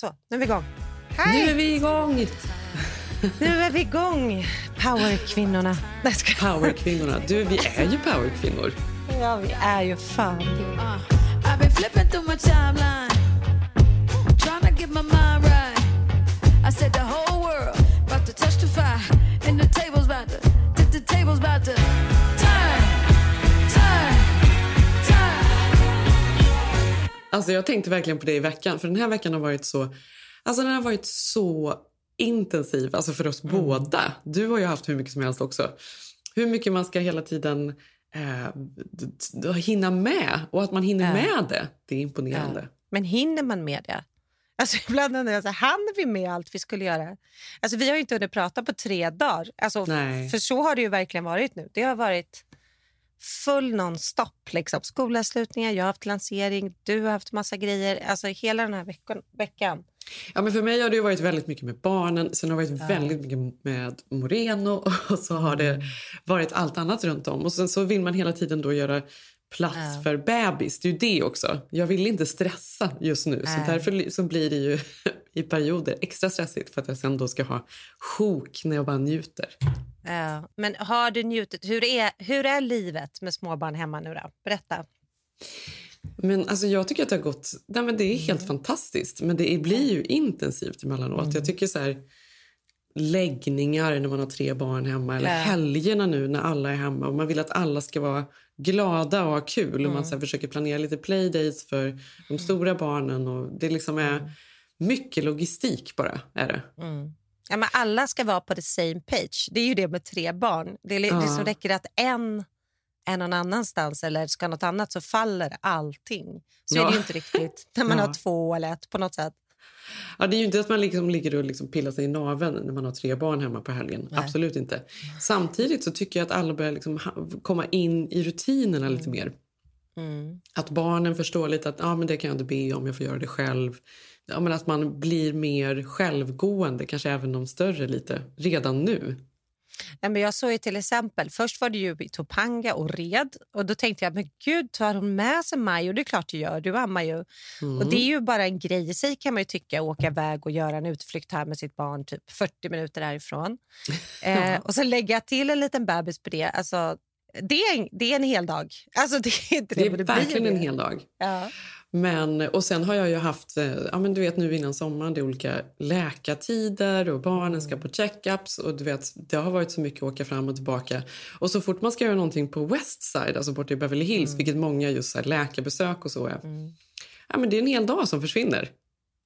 Så, nu är vi igång. Nu är Hej! vi igång! Nu är vi igång! Powerkvinnorna. Powerkvinnorna. Du, vi är ju powerkvinnor. Ja, vi är ju fan det. Alltså jag tänkte verkligen på det i veckan, för den här veckan har varit så, alltså den har varit så intensiv, alltså för oss båda. Du har ju haft hur mycket som helst också. Hur mycket man ska hela tiden eh, hinna med och att man hinner Ja. med det, det är imponerande. Ja. Men hinner man med det? Alltså ibland undrar jag, så hann vi med allt vi skulle göra? Alltså vi har inte hunnit prata på tre dagar. Alltså, Nej. för så har det ju verkligen varit nu. Det har varit full non-stop. Liksom. Skolavslutningar, jag har haft lansering, du har haft massa grejer. Alltså hela den här veckan. veckan. Ja, men för mig har det varit väldigt mycket med barnen, sen har det varit väldigt mycket med Moreno och så har det varit allt annat runt om. Och sen så vill man hela tiden då göra plats Ja. för bebis. Det är ju det också. Jag vill inte stressa just nu, så Nej. därför så blir det ju i perioder extra stressigt för att jag sen då ska ha sjok när jag bara njuter. Ja. Men har du njutit? Hur är, hur är livet med småbarn hemma nu då? Berätta. Men alltså jag tycker att det har gått... Nej, men det är helt fantastiskt. Men det blir ju intensivt emellanåt. Jag tycker så här läggningar när man har tre barn hemma eller Ja. helgerna nu när alla är hemma och man vill att alla ska vara glada och ha kul och man så försöker planera lite playdates för de stora barnen och det liksom är mycket logistik bara är det. Ja, men alla ska vara på the same page. Det är ju det med tre barn. Det, är, li- det Ja. som räcker att en är någon annanstans eller ska något annat så faller allting. Så är Ja. det ju inte riktigt när man Ja. har två eller ett på något sätt. Ja, det är ju inte att man liksom ligger och liksom pillar sig i naveln när man har tre barn hemma på helgen. Absolut inte. Samtidigt så tycker jag att alla börjar liksom komma in i rutinerna lite mer. Att barnen förstår lite att ah, men det kan jag inte be om, jag får göra det själv. Ja, men att man blir mer självgående, kanske även de större lite, redan nu. Men jag såg ju till exempel, först var det ju i Topanga och red och då tänkte jag, men gud tar hon med sig Maj? Och det är klart du gör, du ammar ju. Och det är ju bara en grej i sig kan man ju tycka, åka iväg och göra en utflykt här med sitt barn typ 40 minuter härifrån. eh, och så lägga till en liten bebis på det. Alltså, det, är en, det är en hel dag. Alltså, det är inte det, Det är det blir verkligen det. en hel dag. Ja. Men, och sen har jag ju haft, eh, ja men du vet nu innan sommaren, det är olika läkartider och barnen ska på checkups och du vet, det har varit så mycket att åka fram och tillbaka. Och så fort man ska göra någonting på Westside, alltså bort i Beverly Hills, vilket många just så läkarbesök och så är. Ja men det är en hel dag som försvinner.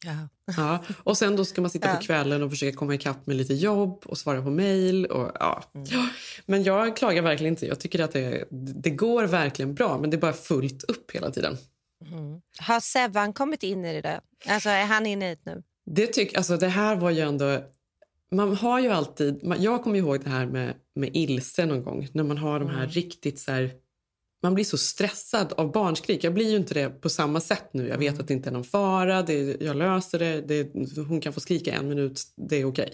Ja. Ja, och sen då ska man sitta på kvällen och försöka komma ikapp med lite jobb och svara på mejl. Ja. Ja, Men jag klagar verkligen inte. Jag tycker att det, det går verkligen bra, men det är bara fullt upp hela tiden. Har Sevan kommit in i det där? Alltså, är han inne i det nu? Det, tyck, alltså, det här var ju ändå... Man har ju alltid... Man, jag kommer ihåg det här med, med ilse någon gång. När man har de här riktigt så här... Man blir så stressad av barnskrik. Jag blir ju inte det på samma sätt nu. Jag vet att det inte är någon fara. Det, jag löser det. det. Hon kan få skrika en minut. Det är okej.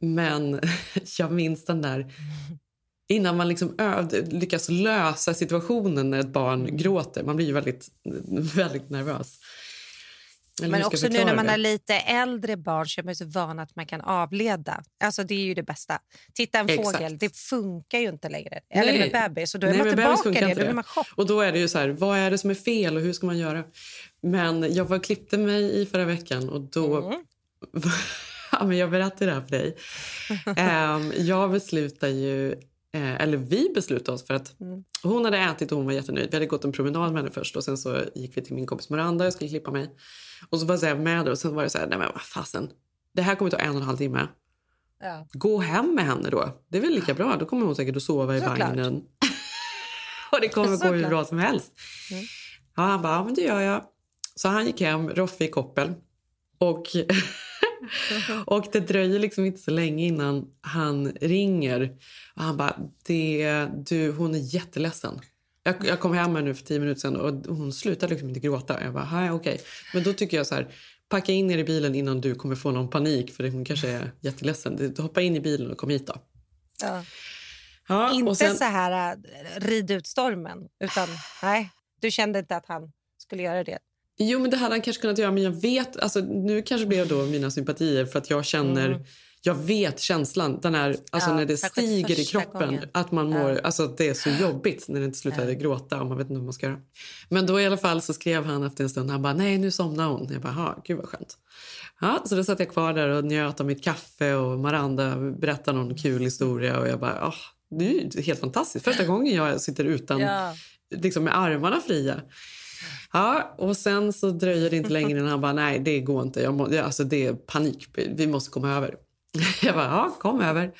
Men jag minns den där... Innan man liksom ö- lyckas lösa situationen när ett barn gråter. Man blir ju väldigt, väldigt nervös. Eller Men också nu när man det? har lite äldre barn så är man så van att man kan avleda. Alltså det är ju det bästa. Titta en Exakt. fågel, det funkar ju inte längre. Eller Nej. med bebis, och då är Nej, man tillbaka det. Då blir man chock. Och då är det ju så här, vad är det som är fel och hur ska man göra? Men jag var och klippte mig i förra veckan och då... Mm. ja, men jag berättar det här för dig. Ehm, jag beslutar ju Eh, eller vi beslutade oss för att Mm. hon hade ätit och hon var jättenöjd. Vi hade gått en promenad med henne först och sen så gick vi till min kompis Miranda och skulle klippa mig. Och så var jag med och sen var det så här, nej men vad fasen. Det här kommer ta en och en halv timme. Ja. Gå hem med henne då. Det är väl lika bra. Då kommer hon säkert att sova i Såklart. vagnen. och det kommer gå hur Såklart. bra som helst. Mm. Ja, han bara, ja, men det gör jag. Så han gick hem, Roffe i koppel. Och, och det dröjer liksom inte så länge innan han ringer. Och han bara, det, du, hon är jätteledsen. Jag, jag kom hem här nu för tio minuter sedan och hon slutade liksom inte gråta. Jag bara, "Nej, okej. Men då tycker jag så här, packa in er i bilen innan du kommer få någon panik för hon kanske är jätteledsen. Hoppa in i bilen och kom hit då. Ja. Ja, Inte sen, så här äh, rid ut stormen, utan nej, du kände inte att han skulle göra det. Jo, men det hade han kanske kunnat göra. Men jag vet, alltså, nu kanske blev då mina sympatier för att jag känner, jag vet känslan. Den här, alltså Mm. Ja, när det stiger i kroppen. gången. Att man mår, alltså att det är så jobbigt när det inte slutar gråta och man vet inte vad man ska göra. Men då i alla fall så skrev han efter en stund, han bara, nej nu somnar hon. Jag bara, "Ha, gud vad skönt. Ja, så då satt jag kvar där och njöt av mitt kaffe och Maranda berättade någon kul historia och jag bara, åh, det är helt fantastiskt. Första gången jag sitter utan, Ja. liksom med armarna fria. Ja, och sen så dröjer det inte längre innan han bara, nej det går inte. Jag må, alltså det är panik, vi måste komma över. Jag bara, ja kom över.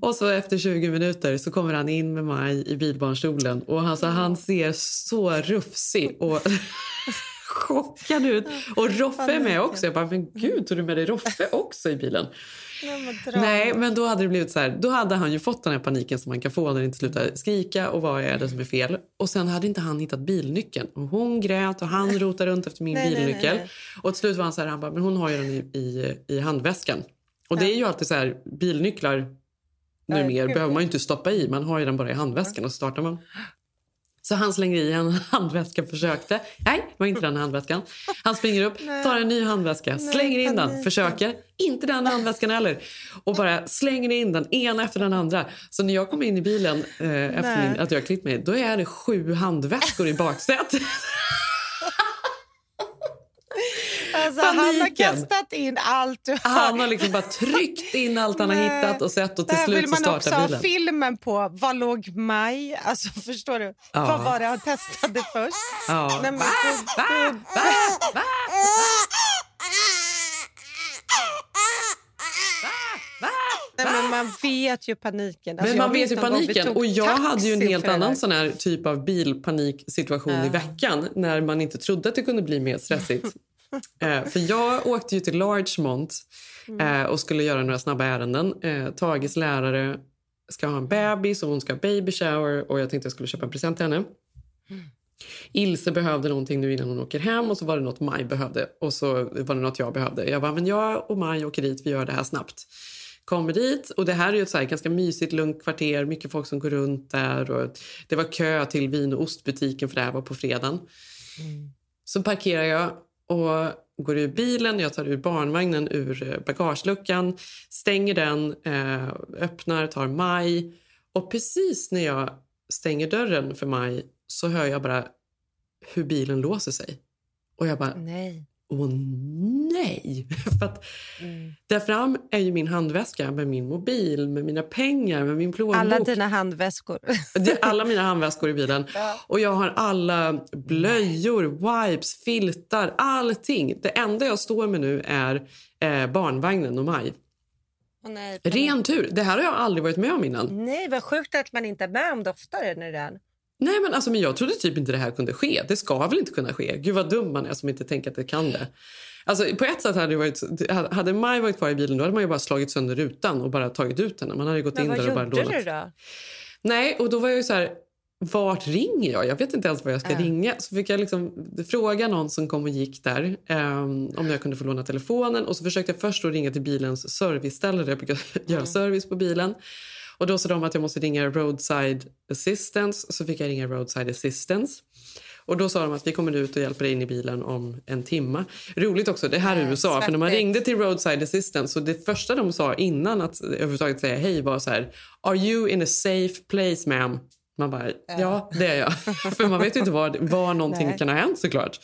Och så efter 20 minuter så kommer han in med mig i bilbarnstolen och alltså, han ser så rufsig och chockad ut. Och Roffe är med också. Jag bara, men gud, tog du med dig Roffe också i bilen? Nej, men då hade det blivit så här. Då hade han ju fått den här paniken som man kan få när det inte slutar skrika och vad är det som är fel. Och sen hade inte han hittat bilnyckeln. Och hon grät och han rotade runt efter min Nej, nej, nej, bilnyckel. nej. Och till slut var han så här, han bara, men hon har ju den i, i, i handväskan. Och det är ju alltid så här, bilnycklar nu mer gud, behöver man ju inte stoppa i. Man har ju den bara i handväskan och så startar man. Så han slänger i en handväska, försökte. Nej, det var inte den handväskan. Han springer upp, tar en ny handväska, slänger in den, försöker. Inte den handväskan heller. Och bara slänger in den ena efter den andra. Så när jag kommer in i bilen eh, efter min, att jag klippt mig, då är det sju handväskor i baksätet. Alltså, han har kastat in allt du har. Han har liksom bara tryckt in allt han har hittat och sett och till slut vill så man också startar ha bilen. filmen på. Vad låg Maj? Alltså, förstår du? Ja. Vad var det han testade först? Ja. Nej, men, Va? Va? Va? Va? Nej, men man vet ju paniken. Alltså, Men man vet ju paniken. Och jag hade ju en helt annan sån här typ av bilpaniksituation i veckan när man inte trodde att det kunde bli mer stressigt. eh, för jag åkte ju till Largemont eh, och skulle göra några snabba ärenden. Eh, Tages lärare ska ha en bebis och hon ska ha baby shower och jag tänkte jag skulle köpa en present till henne. Ilse behövde någonting nu innan hon åker hem och så var det något Maj behövde och så var det något jag behövde. Jag bara, men jag och Maj åker dit, vi gör det här snabbt. Kommer dit och det här är ju ett så ganska mysigt, lugnt kvarter, mycket folk som går runt där och det var kö till vin och ostbutiken för det här var på fredagen. Så parkerar jag och går ur bilen, jag tar ur barnvagnen ur eh, bagageluckan, stänger den, eh, öppnar, tar Maj och precis när jag stänger dörren för Maj så hör jag bara hur bilen låser sig. Och jag bara, Nej åh nej! För att där fram är ju min handväska med min mobil, med mina pengar, med min plånbok. Alla dina handväskor. Alla mina handväskor i bilen. Och jag har alla blöjor, wipes, filtar, allting. Det enda jag står med nu är eh, barnvagnen och Maj. Åh, nej, Ren tur. Det här har jag aldrig varit med om innan. Nej, vad sjukt att man inte är med om det oftare. När det är. Nej, men, alltså, men jag trodde typ inte det här kunde ske. Det ska väl inte kunna ske? Gud vad dum man är som inte tänker att det kan det. Alltså, på ett sätt hade det varit, hade Maj varit kvar i bilen då hade man ju bara slagit sönder rutan och bara tagit ut henne. Man hade gått Men in där och bara lånat. du då? Nej, och då var jag ju så här, vart ringer jag? Jag vet inte ens var jag ska Äh. ringa. Så fick jag liksom fråga någon som kom och gick där ehm, om jag kunde få låna telefonen. Och så försökte jag först ringa till bilens serviceställe där jag brukar göra service på bilen. Och då sa de att jag måste ringa roadside assistance. Så fick jag ringa roadside assistance. Och då sa de att vi kommer ut och hjälper dig in i bilen om en timme. Roligt också, det här är USA. För när man svettigt. ringde till roadside assistance så det första de sa innan att överhuvudtaget säga hej var så här. Are you in a safe place ma'am? Man bara, ja det är jag. för man vet ju inte var, var någonting Nej. kan ha hänt såklart.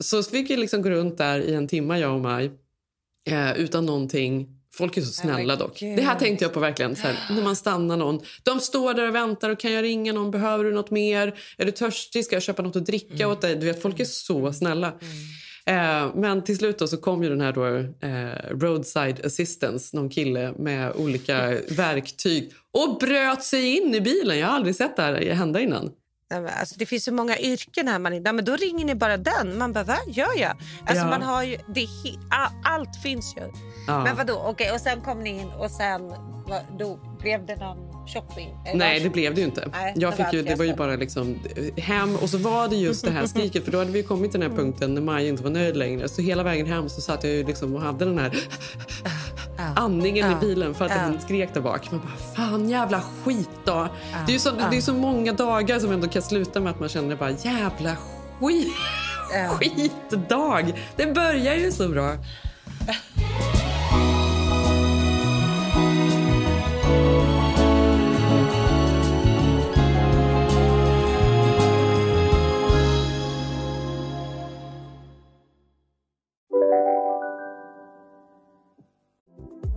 Så fick vi liksom gå runt där i en timme jag och Maj. Eh, utan någonting. Folk är så snälla dock. Det här tänkte jag på verkligen. Så här, när man stannar någon. De står där och väntar. och Kan jag ringa någon? Behöver du något mer? Är du törstig? Ska jag köpa något att dricka åt dig? Du vet, folk är så snälla. Eh, men till slut så kom ju den här då, eh, roadside assistance, någon kille med olika verktyg och bröt sig in i bilen. Jag har aldrig sett det här hända innan. Alltså, det finns så många yrken här. Man, nej, men då ringer ni bara den. Man bara, vad gör jag? Alltså, Ja. man har ju, det, allt finns ju. Ja. Men vadå? Okej, och sen kom ni in och sen då blev det någon shopping? Eller Nej, det blev det ju inte. Nej, jag fick ju, det var ju bara liksom eh, hem och så var det just det här skriket för då hade vi kommit till den här punkten när Maja inte var nöjd längre. Så hela vägen hem så satt jag ju liksom och hade den här andningen i bilen för att Ja. hon skrek där bak. Man bara, fan jävla skit då. Det är så, det är så många dagar som ändå kan sluta med att man känner bara jävla skit. Skitdag! Det börjar ju så bra.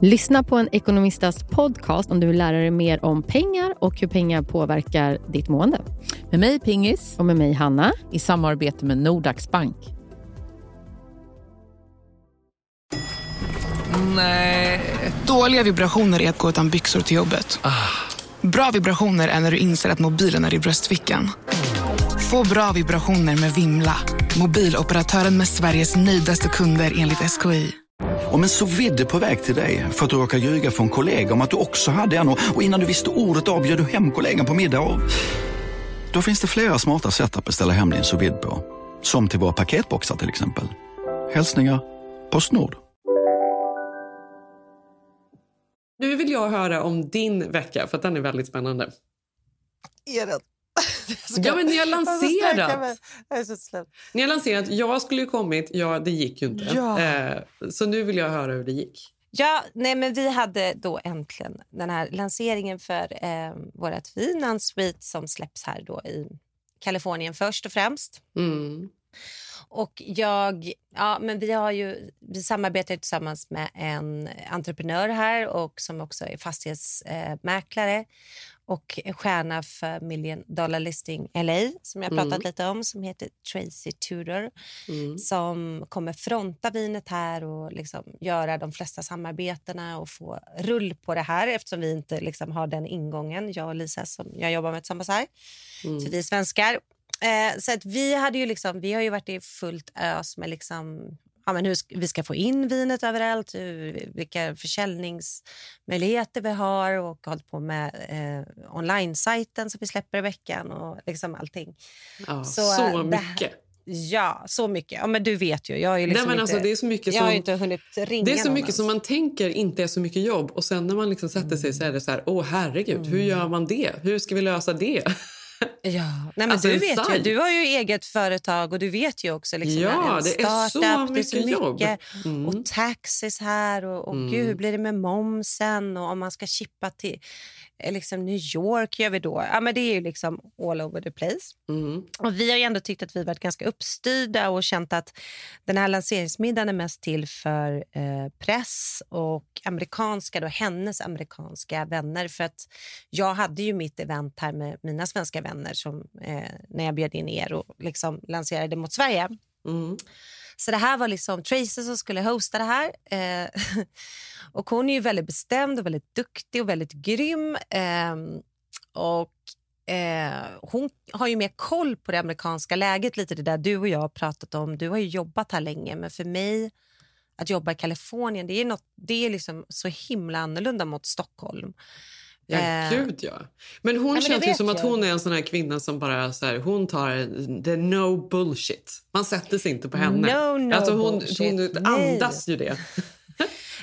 Lyssna på en ekonomistas podcast om du vill lära dig mer om pengar och hur pengar påverkar ditt mående. Med mig Pingis Och med mig Hanna. i samarbete med Nordax Bank. Nej. Dåliga vibrationer är att gå utan byxor till jobbet. Bra vibrationer är när du inser att mobilen är i bröstfickan. Få bra vibrationer med Vimla. Mobiloperatören med Sveriges nöjdaste kunder enligt SKI. Om en så vidde på väg till dig för att du råkar ljuga från kollega om att du också hade en och och innan du visste ordet av du hem kollegan på middag och... Då finns det flera smarta sätt att beställa hem din sous på. Som till våra paketboxar till exempel. Hälsningar Postnord. Nu vill jag höra om din vecka för att den är väldigt spännande. Är det? Ja, men ni har lanserat. Ni har lanserat. Jag skulle ju kommit. Ja, det gick ju inte. Ja. Eh, så nu vill jag höra hur det gick. Ja, nej, men vi hade då äntligen den här lanseringen för eh, vårt vin Unsweet som släpps här då i Kalifornien först och främst. Mm. Och jag, ja, men vi, har ju, vi samarbetar tillsammans med en entreprenör här och som också är fastighetsmäklare och stjärna för Million Dollar Listing LA som jag pratat Mm. lite om som heter Tracy Tudor Mm. som kommer fronta vinet här och liksom göra de flesta samarbetena och få rull på det här eftersom vi inte liksom har den ingången, jag och Lisa som jag jobbar med tillsammans här. Mm. För vi är svenskar. Eh, så att vi, hade ju liksom, vi har ju varit i fullt ös med liksom, ja, men hur vi ska få in vinet överallt, hur, vilka försäljningsmöjligheter vi har och hållit på med eh, online-sajten som vi släpper i veckan och liksom allting. Ja, Så, så, eh, mycket. Ja, så mycket. Ja, men du vet ju. Jag, ju liksom Nej, men inte, alltså, det är så mycket jag har som- inte hunnit ringa Det är så mycket ens. som man tänker inte är så mycket jobb. Och sen när man liksom sätter sig så är det så här, åh herregud, hur Mm. gör man det? Hur ska vi lösa det? Ja, nej, men Alltså, du vet ju, du har ju eget företag och du vet ju också liksom, Ja, en det är så startup, det är så mycket jobb. mycket. Mm. Och taxis här och, och Mm. gud, hur blir det med momsen och om man ska chippa till liksom New York gör vi då. Ja, men det är ju liksom all over the place. Mm. Och vi har ändå tyckt att vi varit ganska uppstyrda och känt att den här lanseringsmiddagen är mest till för eh, press och amerikanska, då, hennes amerikanska vänner. För att jag hade ju mitt event här med mina svenska vänner som, eh, när jag bjöd in er och liksom lanserade mot Sverige. Mm. Så det här var liksom Tracy som skulle hosta det här. Eh, och hon är ju väldigt bestämd och väldigt duktig och väldigt grym. Eh, och eh, hon har ju mer koll på det amerikanska läget, lite det där du och jag har pratat om. Du har ju jobbat här länge, men för mig att jobba i Kalifornien, det är, något, det är liksom så himla annorlunda mot Stockholm. Ja, Eh, gud ja. Men hon men det känns ju vet som att hon är en sån här kvinna som bara så här, hon tar the no bullshit. Man sätter sig inte på henne. No, no alltså hon, bullshit. hon Nej. andas ju det.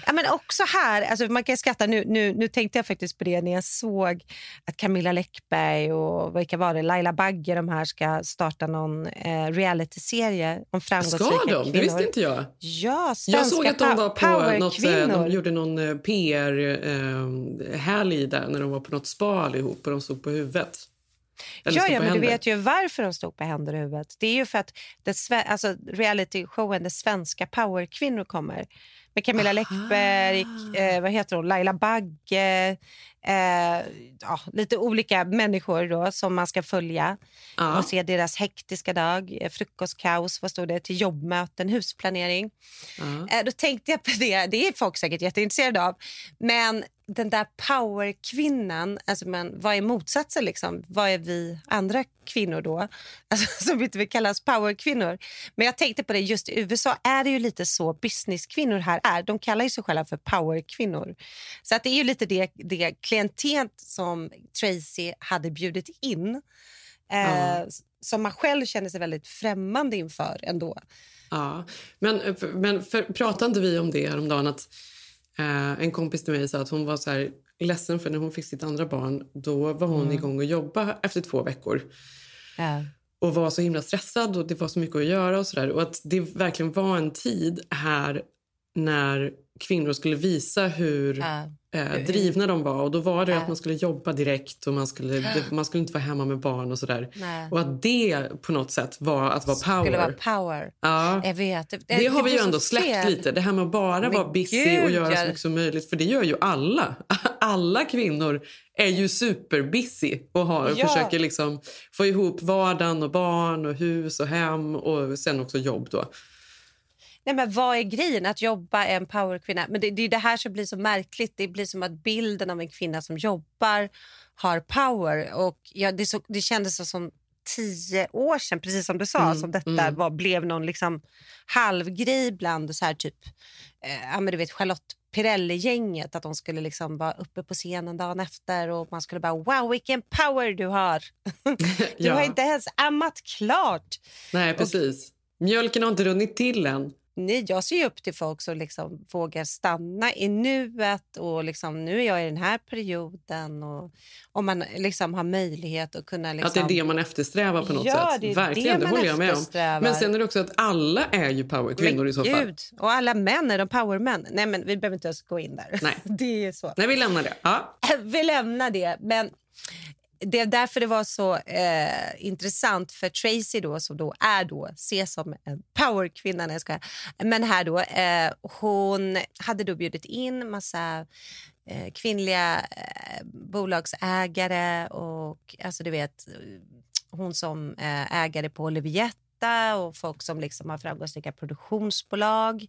Ja, men också här, alltså man kan skratta, nu, nu, nu tänkte jag faktiskt på det när jag såg att Camilla Läckberg och vilka var det, Laila Bagge de här ska starta någon eh, realityserie om framgångsrika Ska kvinnor. de? Det visste inte jag. Ja, Jag såg att de var på något, powerkvinnor. de gjorde någon eh, PR-helg där när de var på något spa allihop och de stod på huvudet. Eller Ja, ja, men du händer. vet ju varför de stod på händer och huvudet. Det är ju för att det alltså, reality-showen där svenska powerkvinnor kommer. Med Camilla Läckberg, eh, vad heter hon? Laila Bagge. Eh, ja, lite olika människor då, som man ska följa Ja. och se deras hektiska dag. Eh, frukostkaos, vad stod det? Till jobbmöten, husplanering. Ja. Eh, då tänkte jag på det. Det är folk säkert jätteintresserade av. Men den där powerkvinnan, alltså men, vad är motsatsen? Liksom? Vad är vi andra kvinnor då? Alltså, som inte vill kallas powerkvinnor. Men jag tänkte på det, just i USA är det ju lite så businesskvinnor här är. De kallar ju sig själva för powerkvinnor. Så att det är ju lite det, det klientet som Tracy hade bjudit in. Eh, Ja. Som man själv känner sig väldigt främmande inför ändå. Ja, men, men för, pratade inte vi om det häromdagen? Att, eh, en kompis till mig sa att hon var så här ledsen för när hon fick sitt andra barn då var hon Mm. igång och jobba efter två veckor Ja. och var så himla stressad och det var så mycket att göra och så där. Och att det verkligen var en tid här när kvinnor skulle visa hur eh, drivna de var. Och då var det Ja. att man skulle jobba direkt och man skulle, det, man skulle inte vara hemma med barn och sådär. Och att det på något sätt var att vara power. Skulle vara power. Ja. Jag vet. Det, Det har vi ju så ändå släppt fel. lite. Det här med att bara Men vara busy gud, och göra så jag- mycket som möjligt. För det gör ju alla. Alla kvinnor är ju superbusy och har, Ja. försöker liksom få ihop vardagen och barn och hus och hem och sen också jobb då. Nej, men vad är grejen? Att jobba är en powerkvinna. Men det, det är det här som blir så märkligt. Det blir som att bilden av en kvinna som jobbar har power. Och ja, det, så, det kändes som tio år sedan, precis som du sa, Mm, som detta mm. var, blev någon liksom halvgrej bland så här typ, eh, ja, men du vet, Charlotte Pirelli-gänget. Att de skulle liksom vara uppe på scenen dagen efter och man skulle bara wow vilken power du har. du Ja. har inte ens ammat klart. Nej, precis. Mjölken har inte runnit till än. Nej, jag ser ju upp till folk som liksom vågar stanna i nuet och liksom, nu är jag i den här perioden. Och om man liksom har möjlighet att kunna... Liksom... Att det är det man eftersträvar på något Ja, sätt. det Verkligen, det det, man håller jag med om. Men sen är det också att alla är ju powerkvinnor i så fall. Gud, och alla män är de powermän. Nej, men vi behöver inte ens gå in där. Nej. Det är så. Nej, vi lämnar det. Ja. Vi lämnar det. Men det är därför det var så eh, intressant för Tracy då, som då är då, ses som en powerkvinna. jag. Men här då, eh, hon hade då bjudit in massa eh, kvinnliga eh, bolagsägare och alltså du vet hon som eh, ägare på Oliviet Levietta och folk som liksom har framgångsrika produktionsbolag.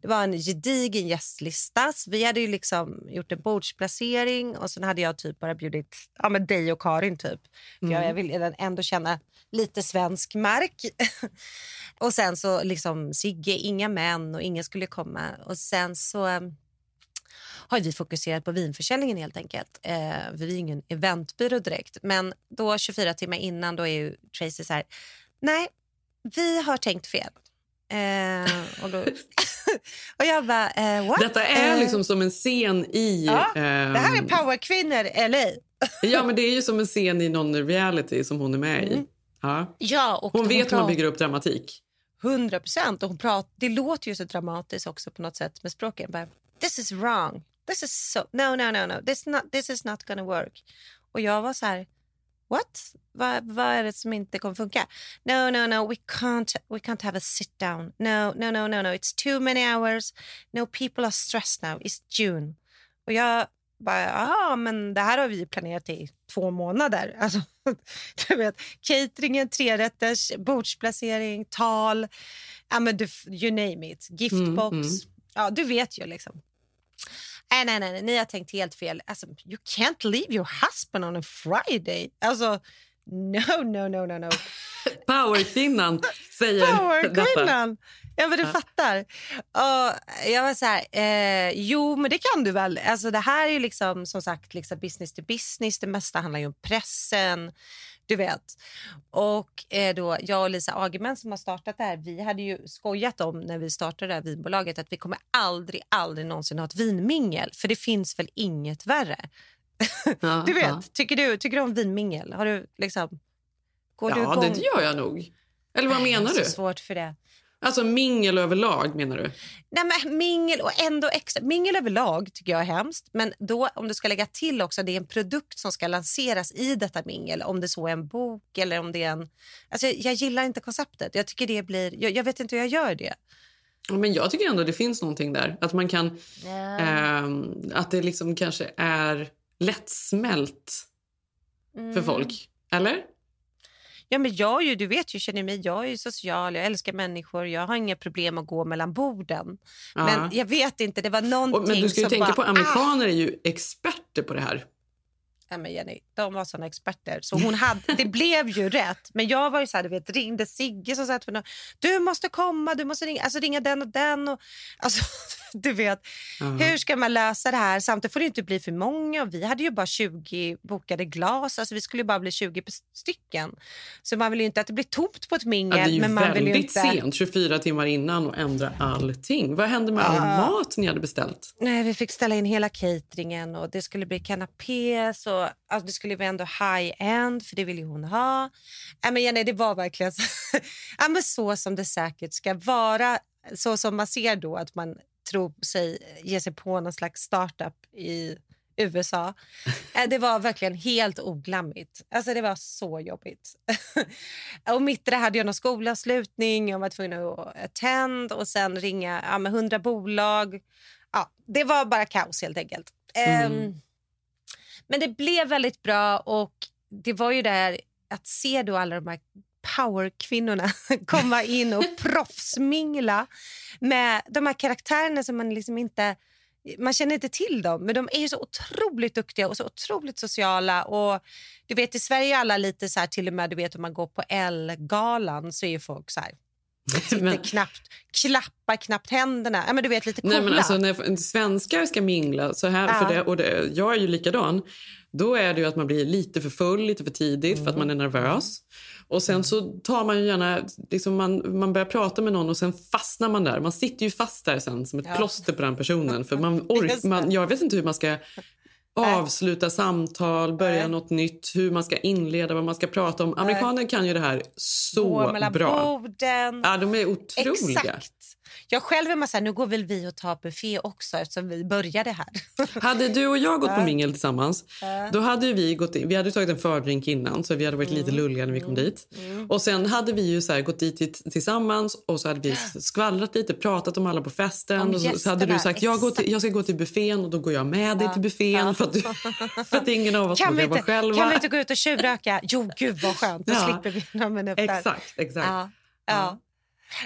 Det var en gedigen gästlista. Så vi hade ju liksom gjort en bordsplacering och sen hade jag typ bara bjudit ja, men dig och Karin. typ. För jag, Mm. jag vill ändå känna lite svensk mark. och sen så liksom Sigge, inga män och ingen skulle komma. Och sen så eh, har vi fokuserat på vinförsäljningen helt enkelt. Eh, vi är ingen eventbyrå direkt. Men då 24 timmar innan då är ju Tracy så här, nej, vi har tänkt fel. Eh, och, då, och jag bara, eh, what? Detta är Eh, liksom som en scen i... Ja, ehm, det här är powerkvinnor, LA. Ja, men det är ju som en scen i någon reality som hon är med i. Ja. Ja, och Hon vet hur man bygger upp dramatik. 100 procent. Det låter ju så dramatiskt också på något sätt med språket. Bara, This is wrong. This is so... No, no, no, no. This, not, this is not gonna work. Och jag var så här... What? Vad, vad är det som inte kommer funka? No, no, no. We can't, we can't have a sit down. No, no, no, no, no. It's too many hours. No, people are stressed now. It's June. Och jag bara, ja, men det här har vi planerat i två månader. Alltså, du vet, cateringen, trerätters, bordsplacering, tal, ja, men du, you name it, giftbox. Mm, mm. Ja, du vet ju liksom. Nej, nej, nej, ni har tänkt helt fel. Alltså, you can't leave your husband on a Friday. Alltså, no, no, no, no, no. Powerkvinnan säger detta. Powerkvinnan! Ja, men du Ja. fattar. Och jag var så här, eh, jo men det kan du väl. Alltså det här är ju liksom som sagt liksom business to business. Det mesta handlar ju om pressen. Du vet. Och eh, då, jag och Lisa Agerman som har startat det här, vi hade ju skojat om när vi startade det här vinbolaget att vi kommer aldrig, aldrig någonsin ha ett vinmingel. För det finns väl inget värre. Ja, Du vet, ja. tycker, du, tycker du om vinmingel? Har du liksom... Går du Ja, igång? det gör jag nog. Eller vad Nej, jag menar har du? så svårt för det. Alltså mingel överlag menar du? Nej, men mingel och ändå extra. Mingel överlag tycker jag är hemskt. Men då om du ska lägga till också det är en produkt som ska lanseras i detta mingel. Om det så är en bok eller om det är en... Alltså, jag gillar inte konceptet. Jag tycker det blir... Jag, jag vet inte hur jag gör det. Men jag tycker ändå det finns någonting där. Att man kan... ehm, att det liksom kanske är lättsmält Mm. för folk. Eller? Ja, men jag är ju, du vet ju, känner mig, jag är ju social, jag älskar människor, jag har inga problem att gå mellan borden. Ja. Men jag vet inte, det var någonting Och, men du ska ju tänka bara, på amerikaner är ju experter på det här. Ja, men Jenny, de var såna experter. Så hon hade, det blev ju rätt. Men jag var ju så här, du vet, ringde Sigge som satt för någon, Du måste komma, du måste ringa, alltså ringa den och den. Och, alltså, du vet, Ja. hur ska man lösa det här? Samtidigt får det inte bli för många. Och vi hade ju bara 20 bokade glas. Alltså, vi skulle bara bli 20 p- stycken. Så man vill inte att det blir tomt på ett mingel. Ja, det är ju men man vill väldigt inte... sent, 24 timmar innan och ändra allting. Vad hände med all Ja. mat ni hade beställt? Nej, vi fick ställa in hela cateringen och det skulle bli kanapés och alltså, det skulle bli ändå high-end för det ville hon ha. Nej, men Jenny, det var verkligen så, ja, men så som det säkert ska vara. Så som man ser då att man tror sig ge sig på någon slags startup i USA. Eh, Det var verkligen helt oglammigt. Alltså det var så jobbigt. och mitt i det hade jag någon skolavslutning, jag var tvungen att attend och sen ringa ja, med hundra bolag. Ja, det var bara kaos helt enkelt. Mm. Ehm, men det blev väldigt bra och det var ju där att se då alla de här powerkvinnorna komma in och proffsmingla med de här karaktärerna som man liksom inte man känner inte till dem, men de är ju så otroligt duktiga och så otroligt sociala. Och du vet, I Sverige är alla lite så här, till och med du vet om man går på L-galan så är ju folk så här, sitter Men- knappt, klappar knappt händerna. Ja, men du vet, lite coola. Nej, men alltså, när svenskar ska mingla, så här, Ja. för det, och det, jag är ju likadan, då är det att man blir lite för full lite för tidigt för att man är Mm. nervös. Och sen så tar man ju gärna, liksom man, man börjar prata med någon och sen fastnar man där. Man sitter ju fast där sen som ett Ja. plåster på den personen. För man ork, man, jag vet inte hur man ska avsluta samtal, börja något nytt, hur man ska inleda, vad man ska prata om. Amerikaner kan ju det här Gå så mellan bra. borden. Ja, de är otroliga. Exakt. Jag själv är man så här, nu går väl vi och tar buffé också eftersom vi började här. Hade du och jag gått på mingel tillsammans, då hade vi gått in, vi hade tagit en fördrink innan så vi hade varit Mm. lite lulliga när vi kom dit. Och sen hade vi ju så här gått dit till- tillsammans och så hade vi skvallrat lite, pratat om alla på festen. Om och så, så hade du sagt jag, går till, jag ska gå till buffén och då går jag med dig till buffén för, att du, för att ingen av oss Kan vågar vara själva. kan vi inte gå ut och tjuvröka? Jo, gud vad skönt. Då Ja. slipper vi några minuter. Exakt, exakt. Ja, ja.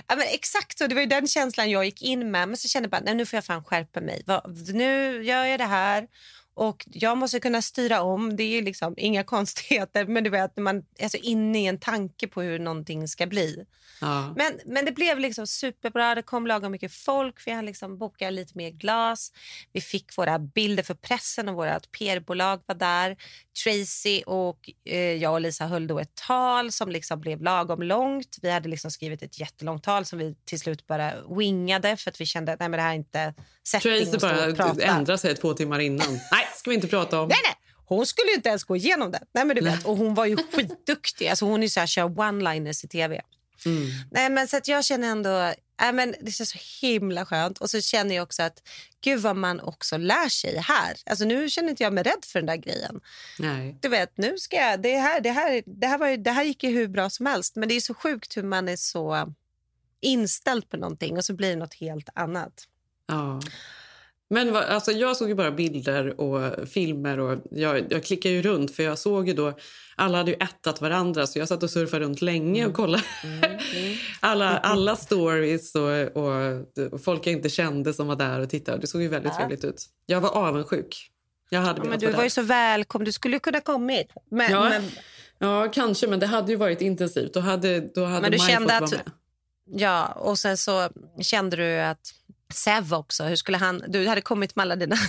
Ja, men exakt så. Det var ju den känslan jag gick in med. Men så kände jag bara, nej, nu får jag fan skärpa mig. Va, Nu gör jag det här. Och jag måste kunna styra om. Det är liksom inga konstigheter. Men du vet, man är så inne i en tanke på hur någonting ska bli. Ja. Men, men det blev liksom superbra. Det kom lagom mycket folk. Vi hann liksom boka lite mer glas. Vi fick våra bilder för pressen och vårt PR-bolag var där. Tracy och eh, jag och Lisa höll då ett tal som liksom blev lagom långt. Vi hade liksom skrivit ett jättelångt tal som vi till slut bara wingade för att vi kände att nej, men det här är inte setting Tracy bara ändrar sig två timmar innan. Nej, ska vi inte prata om. Nej, nej. Hon skulle ju inte ens gå igenom det. Nej, men du vet. Och hon var ju skitduktig. Alltså, hon är så här, kör one-liners i tv. Mm. Nej, men så att jag känner ändå... Nej, men det känns så himla skönt. Och så känner jag också att gud vad man också lär sig här. Alltså, nu känner inte jag mig rädd för den där grejen. Nej. Du vet, nu ska jag... Det här, det här, det här, var, ju- det här gick ju hur bra som helst. Men det är så sjukt hur man är så inställd på någonting och så blir det något helt annat. Ja. Men vad- alltså, jag såg ju bara bilder och filmer och jag, jag klickade ju runt för jag såg ju då alla hade ju ättat varandra så jag satt och surfade runt länge och kollade alla, alla stories och, och, och folk jag inte kände som var där och tittade. Det såg ju väldigt Ja. trevligt ut. Jag var avundsjuk. Jag hade Ja, men du var där. ju så välkommen. Du skulle ju kunna kommit. Men, Ja. men, Ja, kanske, men det hade ju varit intensivt. Då hade, då hade Men du Maj kände fått att- vara med. Ja, och sen så kände du att Sev också, hur skulle han... Du hade kommit med alla dina...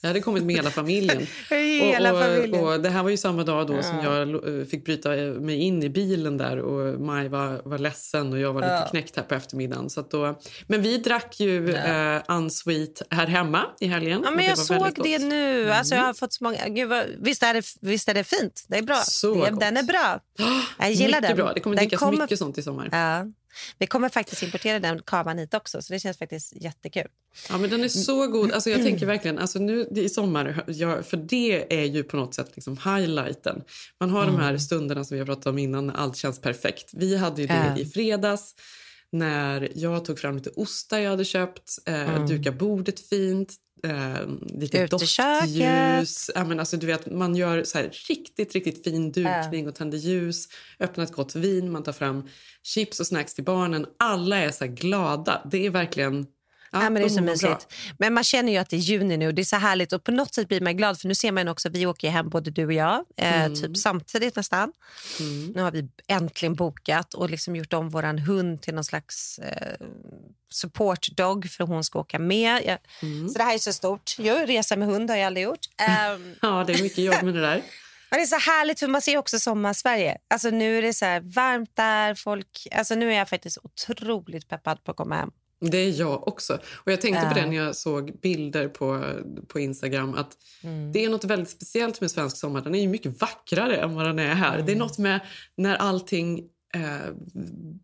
Jag hade kommit med hela familjen. Hela och, och, familjen. Och det här var ju samma dag då som Ja. jag eh, fick bryta mig in i bilen där och Maj var, var ledsen och jag var lite Ja. knäckt här på eftermiddagen. Så då, men vi drack ju Ja. eh, unsweet här hemma i helgen. Ja, men jag såg det gott. Mm. nu. Alltså, jag har fått så många... Gud, vad... visst, är det, visst är det fint? Det är bra. Så det, gott. den är bra. Jag gillar mycket den. bra. Det kommer den drickas kommer... mycket sånt i sommar. Ja. Vi kommer faktiskt importera den kavan hit också, så det känns faktiskt jättekul. Ja, men den är så god. Alltså, jag tänker verkligen, alltså, nu i sommar, ja, för det är ju på något sätt liksom highlighten. Man har de här stunderna som vi har pratat om innan när allt känns perfekt. Vi hade ju det Ja. i fredags när jag tog fram lite ostar jag hade köpt, eh, Mm. duka bordet fint, eh, lite doftljus. Ja, men alltså, du vet, man gör så här riktigt, riktigt fin dukning och tänder ljus, öppnar ett gott vin, man tar fram chips och snacks till barnen. Alla är så glada. Det är verkligen... Ja, Ja, men det är så bra. mysigt. Men man känner ju att det är juni nu det är så härligt och på något sätt blir man glad för nu ser man också, vi åker hem både du och jag, eh, Mm. typ samtidigt nästan. Nu har vi äntligen bokat och liksom gjort om våran hund till någon slags eh, support dog för hon ska åka med. Ja. Mm. Så det här är så stort. Jag resa med hund har jag aldrig gjort. Ehm, Ja, det är mycket jobb med det där. men det är så härligt för man ser också sommar-Sverige. Alltså nu är det så varmt där. Folk, alltså nu är jag faktiskt otroligt peppad på att komma hem. Det är jag också. Och Jag tänkte på Ja. det när jag såg bilder på, på Instagram. att Mm. Det är något väldigt speciellt med svensk sommar. Den är ju mycket vackrare än vad den är här. Mm. Det är något med när allting eh,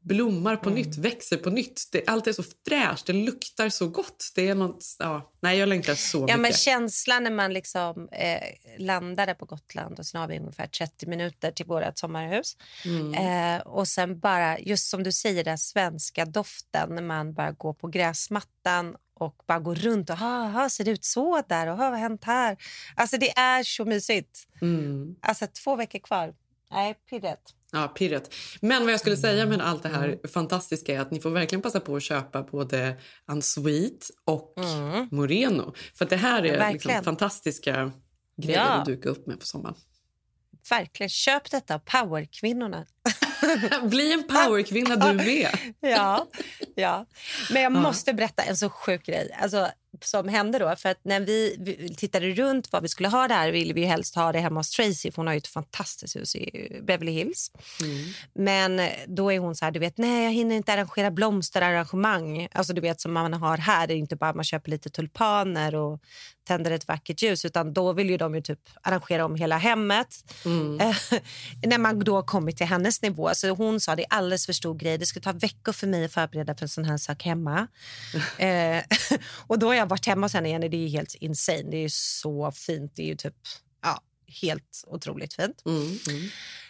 blommar Mm. på nytt, växer på nytt. Det, allt är så fräscht, det luktar så gott. Det är något, ja, nej, jag längtar så Ja, mycket. men känslan när man liksom, eh, landade på Gotland och sen har vi ungefär 30 minuter till vårt sommarhus. Mm. Eh, och sen bara, just som du säger, den svenska doften när man bara går på gräsmattan och bara går runt och ha, ha, ser det ut så där och ha, vad har hänt här? Alltså det är så mysigt. Mm. Alltså två veckor kvar. Nej, pirret. Ja, pirret. Men vad jag skulle säga med allt det här Mm. fantastiska är att ni får verkligen passa på att köpa både Unsweet och Mm. Moreno. För det här är liksom Verkligen. fantastiska grejer Ja. att duka upp med på sommaren. Verkligen, köp detta. Powerkvinnorna. Bli en powerkvinna du med. ja, ja. Men jag Ja. måste berätta en så sjuk grej alltså, som hände då. För att när vi, vi tittade runt vad vi skulle ha där ville vi helst ha det hemma hos Tracy för hon har ju ett fantastiskt hus i Beverly Hills. Men då är hon så här, du vet, nej jag hinner inte arrangera blomsterarrangemang. Alltså du vet som man har här, det är inte bara man köper lite tulpaner och tänder ett vackert ljus utan då vill ju de ju typ arrangera om hela hemmet. Eh, när man då kommit till hennes nivå. Så hon sa det är alldeles för stor grej. Det skulle ta veckor för mig att förbereda för en sån här sak hemma. eh, och då jag varit hemma hos henne igen. Det är helt insane. Det är så fint. Det är ju typ ja, helt otroligt fint. Mm,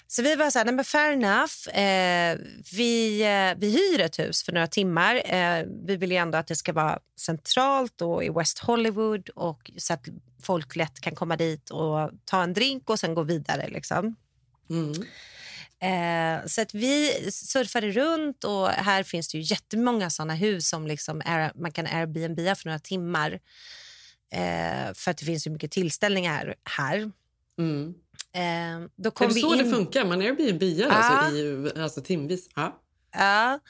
Så vi var så här, nej men fair enough. Eh, vi, eh, vi hyr ett hus för några timmar. Eh, vi vill ju ändå att det ska vara centralt och i West Hollywood och så att folk lätt kan komma dit och ta en drink och sen gå vidare. Liksom. Mm. Eh, så att vi surfade runt och här finns det ju jättemånga såna hus som liksom är, man kan Airbnb för några timmar. Eh, för att det finns ju mycket tillställningar här. Mm. Eh, då Är kom det vi så in... det funkar? Man Airbnb alltså, i, alltså timvis? Ja. Ja,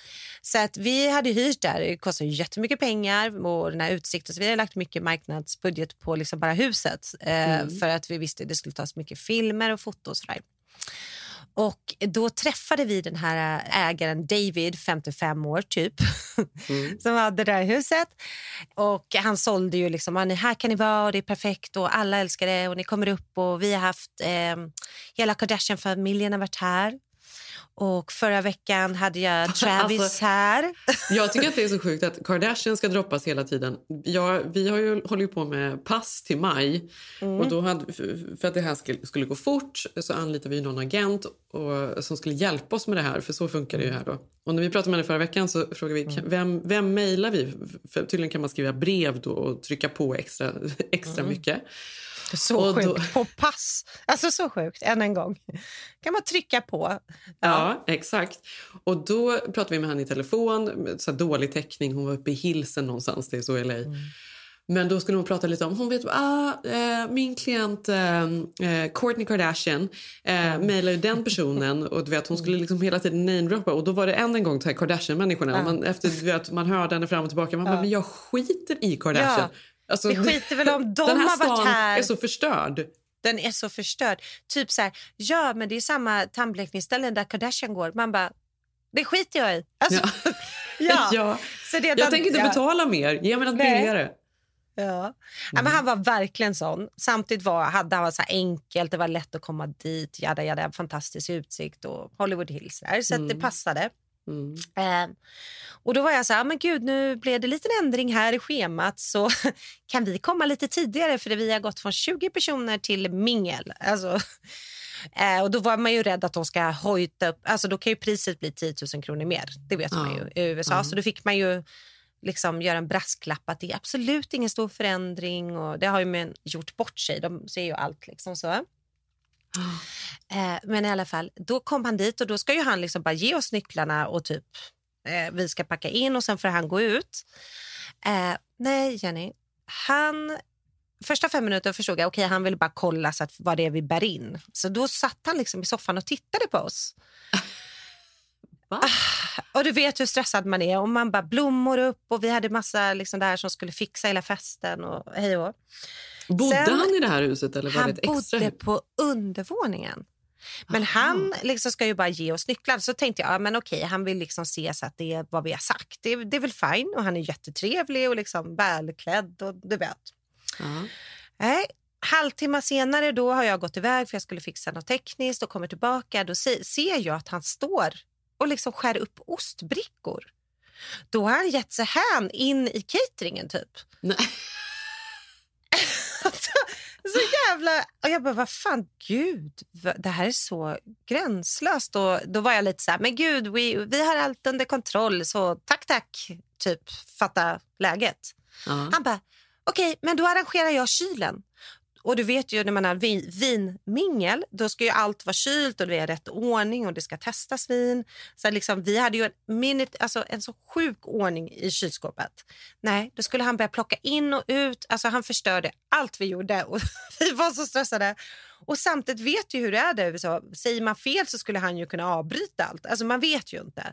så att vi hade hyrt där. Det kostar ju jättemycket pengar och den här utsikten. Så vi hade lagt mycket marknadsbudget på liksom bara huset eh, Mm. för att vi visste att det skulle tas mycket filmer och foto och sådär. Och då träffade vi den här ägaren David, 55 år typ, som hade det här huset. Och han sålde ju liksom, "Ja, ni- här kan ni vara och det är perfekt och alla älskar det och ni kommer upp och vi har haft, eh, hela Kardashian-familjen har varit här. Och förra veckan hade jag Travis Alltså, här. Jag tycker att det är så sjukt att Kardashian ska droppas hela tiden. Jag, vi har ju, håller ju på med pass till maj. Mm. Och då hade, för att det här skulle, skulle gå fort så anlitade vi någon agent och, som skulle hjälpa oss med det här. För så funkar det ju här då. Och när vi pratade med henne förra veckan så frågade vi kan- vem, vem mejlar vi? För tydligen kan man skriva brev då och trycka på extra, extra mycket. Så Och då- sjukt. På pass. Alltså så sjukt, än en gång. kan man trycka på. Ja, exakt. Och då pratade vi med henne i telefon, så dålig täckning. Hon var uppe i Hilsen någonstans, det är så i LA. Men då skulle hon prata lite om, hon vet, ah, eh, min klient eh, eh, Kourtney Kardashian eh, mejlade ju den personen och du vet, hon skulle liksom hela tiden namedroppa och då var det än en gång till Kardashian-människorna. Och Man, efter du vet, man hörde henne fram och tillbaka, man bara, men jag skiter i Kardashian. Ja. Alltså, Vi skiter väl om de den här har varit här. är så förstörd. Den är så förstörd. Typ så här, ja men det är samma tandblekningsställen där Kardashian går. Man bara, det skiter jag i. Alltså, ja. Ja. Så det, Jag tänker inte ja. betala mer, ge mig något Nej. billigare. Ja. Ja, men han var verkligen sån. Samtidigt var hade han var så enkelt, det var lätt att komma dit. Jada, jada, fantastisk utsikt och Hollywood Hills. Där, så att det Mm. passade. Mm. Eh, och då var jag så här, men gud nu blev det lite ändring här i schemat så kan vi komma lite tidigare för vi har gått från 20 personer till mingel. Alltså, Eh, och då var man ju rädd att de ska hojta upp, alltså då kan ju priset bli 10 000 kronor mer. Det vet man ju i USA. Ja. Så då fick man ju liksom göra en brasklapp att det är absolut ingen stor förändring och det har ju män gjort bort sig. De ser ju allt liksom så. Eh, men i alla fall, då kom han dit och då ska ju han liksom bara ge oss nycklarna och typ eh, vi ska packa in och sen får han gå ut. Eh, nej, Jenny. Han, första fem minuter förstod jag okej han ville bara kolla så att vad det är vi bär in. Så då satt han liksom i soffan och tittade på oss. Ah, och du vet hur stressad man är. Och man bara blommor upp och vi hade massa liksom där som skulle fixa hela festen och hej och. Bodde Sen- han i det här huset eller var han det bodde hus? på undervåningen. Men han liksom ska ju bara ge oss nycklar. Så tänkte jag, ja, men okej, han vill liksom se så att det är vad vi har sagt. Det, är- det är väl fine. Och han är jättetrevlig och liksom välklädd och du vet. Nej, halvtimme senare då har jag gått iväg för jag skulle fixa något tekniskt och kommer tillbaka. Då se, ser jag att han står och liksom skär upp ostbrickor. Då har han gett sig hän in i cateringen typ. Nej. så jävla... Och jag bara, vad fan, gud, det här är så gränslöst. Och då var jag lite så här, men gud, vi, vi har allt under kontroll, så tack, tack, typ, fatta läget. Ja. Han bara, okej, men då arrangerar jag kylen. Och du vet ju när man har vin, vinmingel, då ska ju allt vara kylt och det är rätt ordning och det ska testas vin. Så liksom, vi hade ju en, minute, alltså en så sjuk ordning i kylskåpet. Nej, då skulle han börja plocka in och ut. Alltså han förstörde allt vi gjorde och vi var så stressade. Och samtidigt vet ju hur det är där Så Säger man fel så skulle han ju kunna avbryta allt. Alltså man vet ju inte.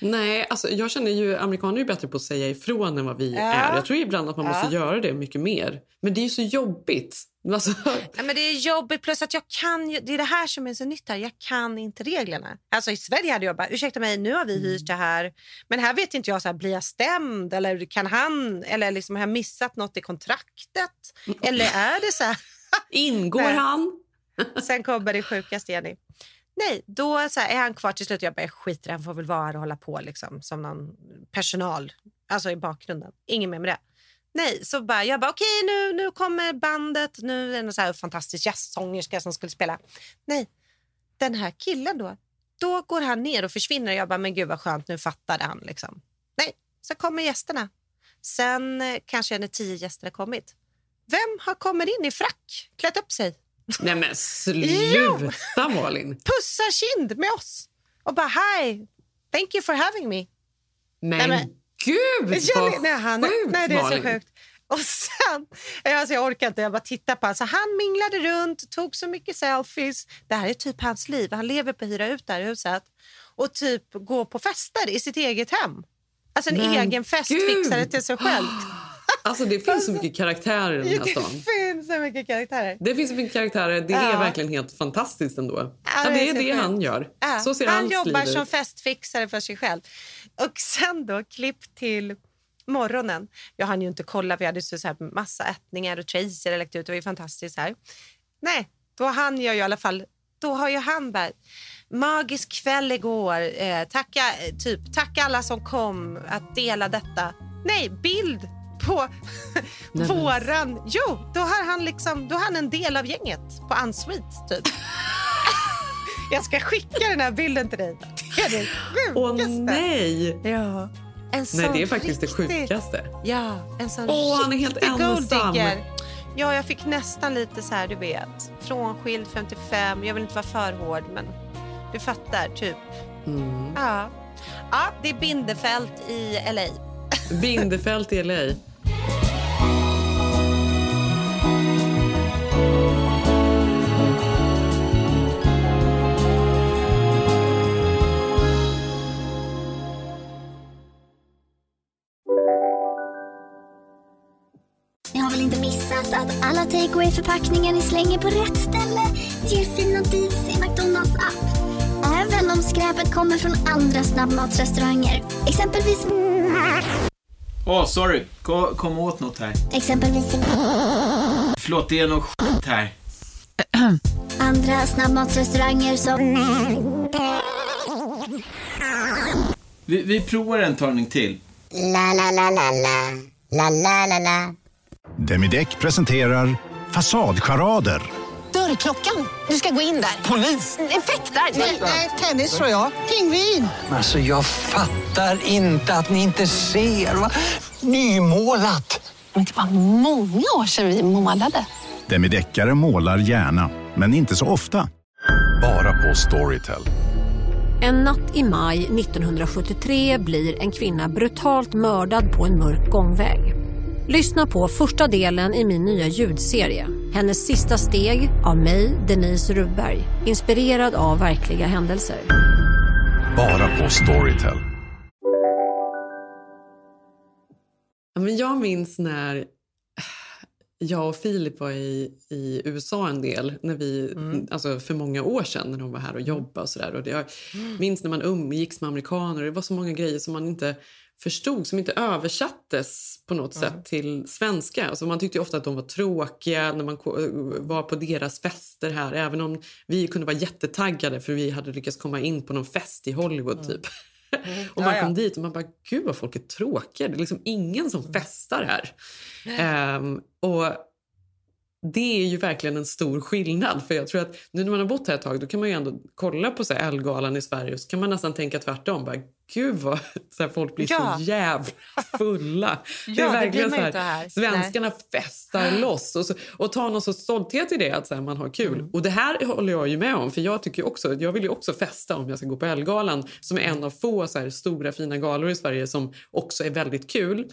Nej, alltså jag känner ju amerikaner är bättre på att säga ifrån än vad vi Ja. är. Jag tror ibland att man Ja. måste göra det mycket mer. Men det är ju så jobbigt. Alltså, Ja, men det är jobbigt plus att jag kan det är det här som är så nytt här. Jag kan inte reglerna. Alltså i Sverige hade jag bara, ursäkta mig, nu har vi hyrt det här. Men här vet inte jag, så här, blir jag stämd eller kan han, eller liksom har jag missat något i kontraktet? Eller är det så här? Ingår Nej. han? Sen kommer det sjukaste, Jenny. Nej, då så här, är han kvar till slut. Jag bara, skiter han får väl vara här och hålla på liksom, som någon personal, alltså i bakgrunden. Ingen mer med det. Nej, så bara, jag bara, okej nu, nu kommer bandet, nu är det en så här fantastisk jazzsångerska som skulle spela. Nej, den här killen då, då går han ner och försvinner. Jag bara, men gud vad skönt, nu fattade han liksom. Nej, så kommer gästerna. Sen eh, kanske när tio gäster har kommit. Vem har kommit in i frack, klätt upp sig? Nej men sluta Malin. pussar kind med oss och bara hi, thank you for having me. Men, Nej, men- gud vad Jenny, nej, han, sjukt nej, det är Malin. så sjukt. Och sen, alltså jag orkar inte, jag bara tittar på honom. Så han minglade runt, tog så mycket selfies. Det här är typ hans liv. Han lever på att hyra ut det här huset och typ gå på fester i sitt eget hem. Alltså en Men egen fest gud! fixade till sig själv. Alltså det finns så mycket karaktärer i den här Det stan. finns så mycket karaktärer. Det finns så mycket karaktärer. Det är Ja. verkligen helt fantastiskt ändå. Ja, Ja, det det är är det han gör. Så ser han jobbar liv som festfixare för sig själv. Och sen då, klipp till morgonen. Jag hann ju inte kolla, vi hade så här massa ätningar och Tracy hade läckt ut. Det var ju fantastiskt här. Nej, då hann jag ju i alla fall, då har ju han bara, magisk kväll igår, eh, tacka, eh, typ, tacka alla som kom att dela detta. Nej, bild på Nej, våran, jo, då har han liksom, då han en del av gänget på Unsweet typ. Jag ska skicka den här bilden till dig. Det är det sjukaste. Åh nej! Ja. En Nej, det är faktiskt det riktig- sjukaste. Ja, en sån Åh, han är helt ensam. Ja, jag fick nästan lite så här, du vet, frånskild 55. Jag vill inte vara för hård, men du fattar, typ. Mm. Ja. Ja, det är Bindefält i LA. Bindefält i LA. Ni har väl inte missat att alla takeaway förpackningar ni slänger på rätt ställe ger fina deals i McDonalds app. Även om skräpet kommer från andra snabbmatsrestauranger. Exempelvis... Åh, sorry. Kom, kom åt något här. Exempelvis... Förlåt, det är något skit här. Andra snabbmatsrestauranger som... Vi, vi provar en talning till. La, la, la, la, la. La, la, la, la. Demideck presenterar Fasadcharader. Dörrklockan. Du ska gå in där. Polis? Effektar? Nej, tennis tror jag. Pingvin. Alltså jag fattar inte att ni inte ser. Va? Nymålat. Men det var många år sedan vi målade. Demideckare målar gärna, men inte så ofta. Bara på Storytel. En natt i maj 1973 blir en kvinna brutalt mördad på en mörk gångväg. Lyssna på första delen i min nya ljudserie. Hennes sista steg av mig, Denise Rubberg. Inspirerad av verkliga händelser. Bara på Storytel. Jag minns när jag och Filip var i, i USA en del, när vi, alltså för många år sedan när de var här och jobbade. Och så där. Och det, jag minns när man umgicks med amerikaner. Det var så många grejer som man inte förstod, som inte översattes på något sätt till svenska. Alltså man tyckte ofta att de var tråkiga när man ko- var på deras fester här. Även om vi kunde vara jättetaggade för vi hade lyckats komma in på någon fest i Hollywood typ. Och man Ja, ja. kom dit och man bara, gud vad folk är tråkiga. Det är liksom ingen som festar här. Ehm, och det är ju verkligen en stor skillnad. För jag tror att nu när man har bott här ett tag då kan man ju ändå kolla på så här Ellegalan i Sverige och så kan man nästan tänka tvärtom. Bara, gud vad så här, folk blir Ja. så jävla fulla. Ja, det blir man ju inte här. Svenskarna festar loss och, så, och tar någon sorts stolthet i det att så här, man har kul. Mm. Och det här håller jag ju med om för jag tycker också, jag vill ju också festa om jag ska gå på Ellegalan som är en av få så här, stora fina galor i Sverige som också är väldigt kul.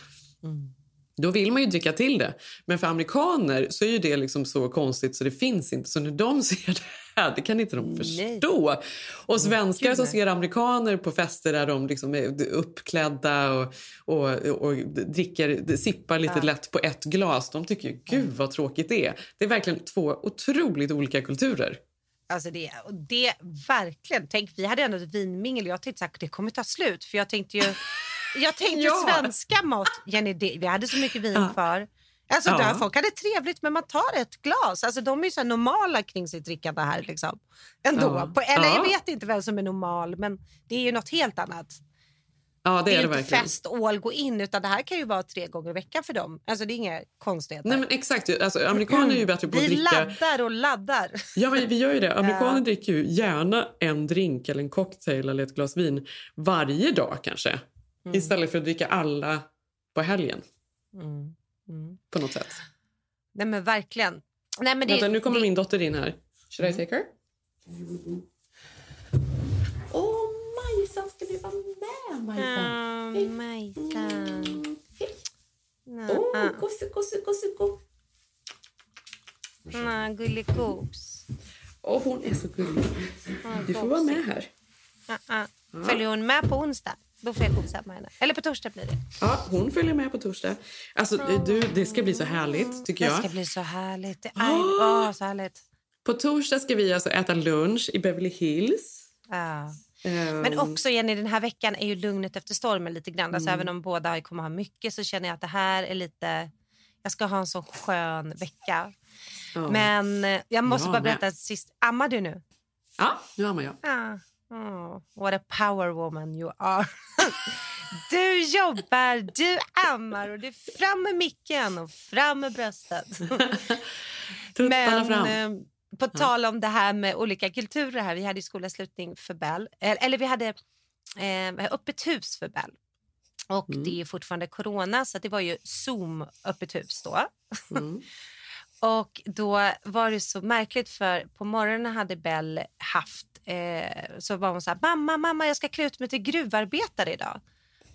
Då vill man ju dricka till det. Men för amerikaner så är ju det liksom så konstigt så det finns inte. Så när de ser det här, det kan inte de förstå. Och svenskar som nej. ser amerikaner på fester där de liksom är uppklädda och, och, och dricker, sippar lite Ja. lätt på ett glas. De tycker ju, gud vad tråkigt det är. Det är verkligen två otroligt olika kulturer. Alltså det, och det verkligen. Tänk, vi hade ändå ett vinmingel. Jag tänkte att det kommer ta slut. För jag tänkte ju, jag tänkte Ja. svenska mat. Jenny, det, vi hade så mycket vin Ja. kvar. Alltså Ja. där, folk hade trevligt men man tar ett glas. Alltså de är ju så normala kring sitt drickande här liksom. Ändå. Ja. På, eller Ja. jag vet inte vem som är normal men det är ju något helt annat. Ja, det, Det är är det inte fest, ål, gå in utan det här kan ju vara tre gånger i veckan för dem. Alltså det är inga konstigheter. Nej men exakt, alltså, amerikaner är ju bättre på att vi dricka. laddar och laddar. Ja, men vi gör ju det. Amerikaner dricker ju gärna en drink eller en cocktail eller ett glas vin varje dag kanske. Mm. Istället för att dricka alla på helgen Mm. Mm. på något sätt. Nej men verkligen. Nej, men det, Vänta, nu kommer det, min dotter in här. Should I take her? Åh, Majsan, ska du vara med Majsan? Ja, Majsan. Åh, ah. gosse, gosse, gosse, go. Nej, gullikos. Åh, hon är så gullig. Du får vara med här. Ah, ah. Följer hon med på onsdag? Då får jag gosa med henne. Eller på torsdag blir det. Ja, hon följer med på torsdag. Alltså, du, det ska bli så härligt, tycker Det jag. ska bli så härligt. Det är åh, så härligt. På torsdag ska vi alltså äta lunch i Beverly Hills. Ja. Ehm, Men också Jenny, den här veckan är ju lugnet efter stormen lite grann. Alltså, Mm. Även om båda kommer ha mycket så känner jag att det här är lite... Jag ska ha en så skön vecka. Ja. Men eh, jag måste Jag bara berätta sist. Ammar du nu? Ja, nu ammar jag. Ah. Oh, what a power woman you are. Du jobbar, du ammar och det är fram med micken och fram med bröstet. Tuttarna fram. eh, på tal om det här med olika kulturer här. Vi hade ju skolavslutning för Bell. Eller, eller vi hade eh, öppet hus för Bell. Och Mm. det är fortfarande corona så det var ju Zoom öppet hus då. Mm. Och då var det så märkligt för på morgonen hade Bell haft eh, så var hon så här mamma mamma jag ska klä ut mig till gruvarbetare idag.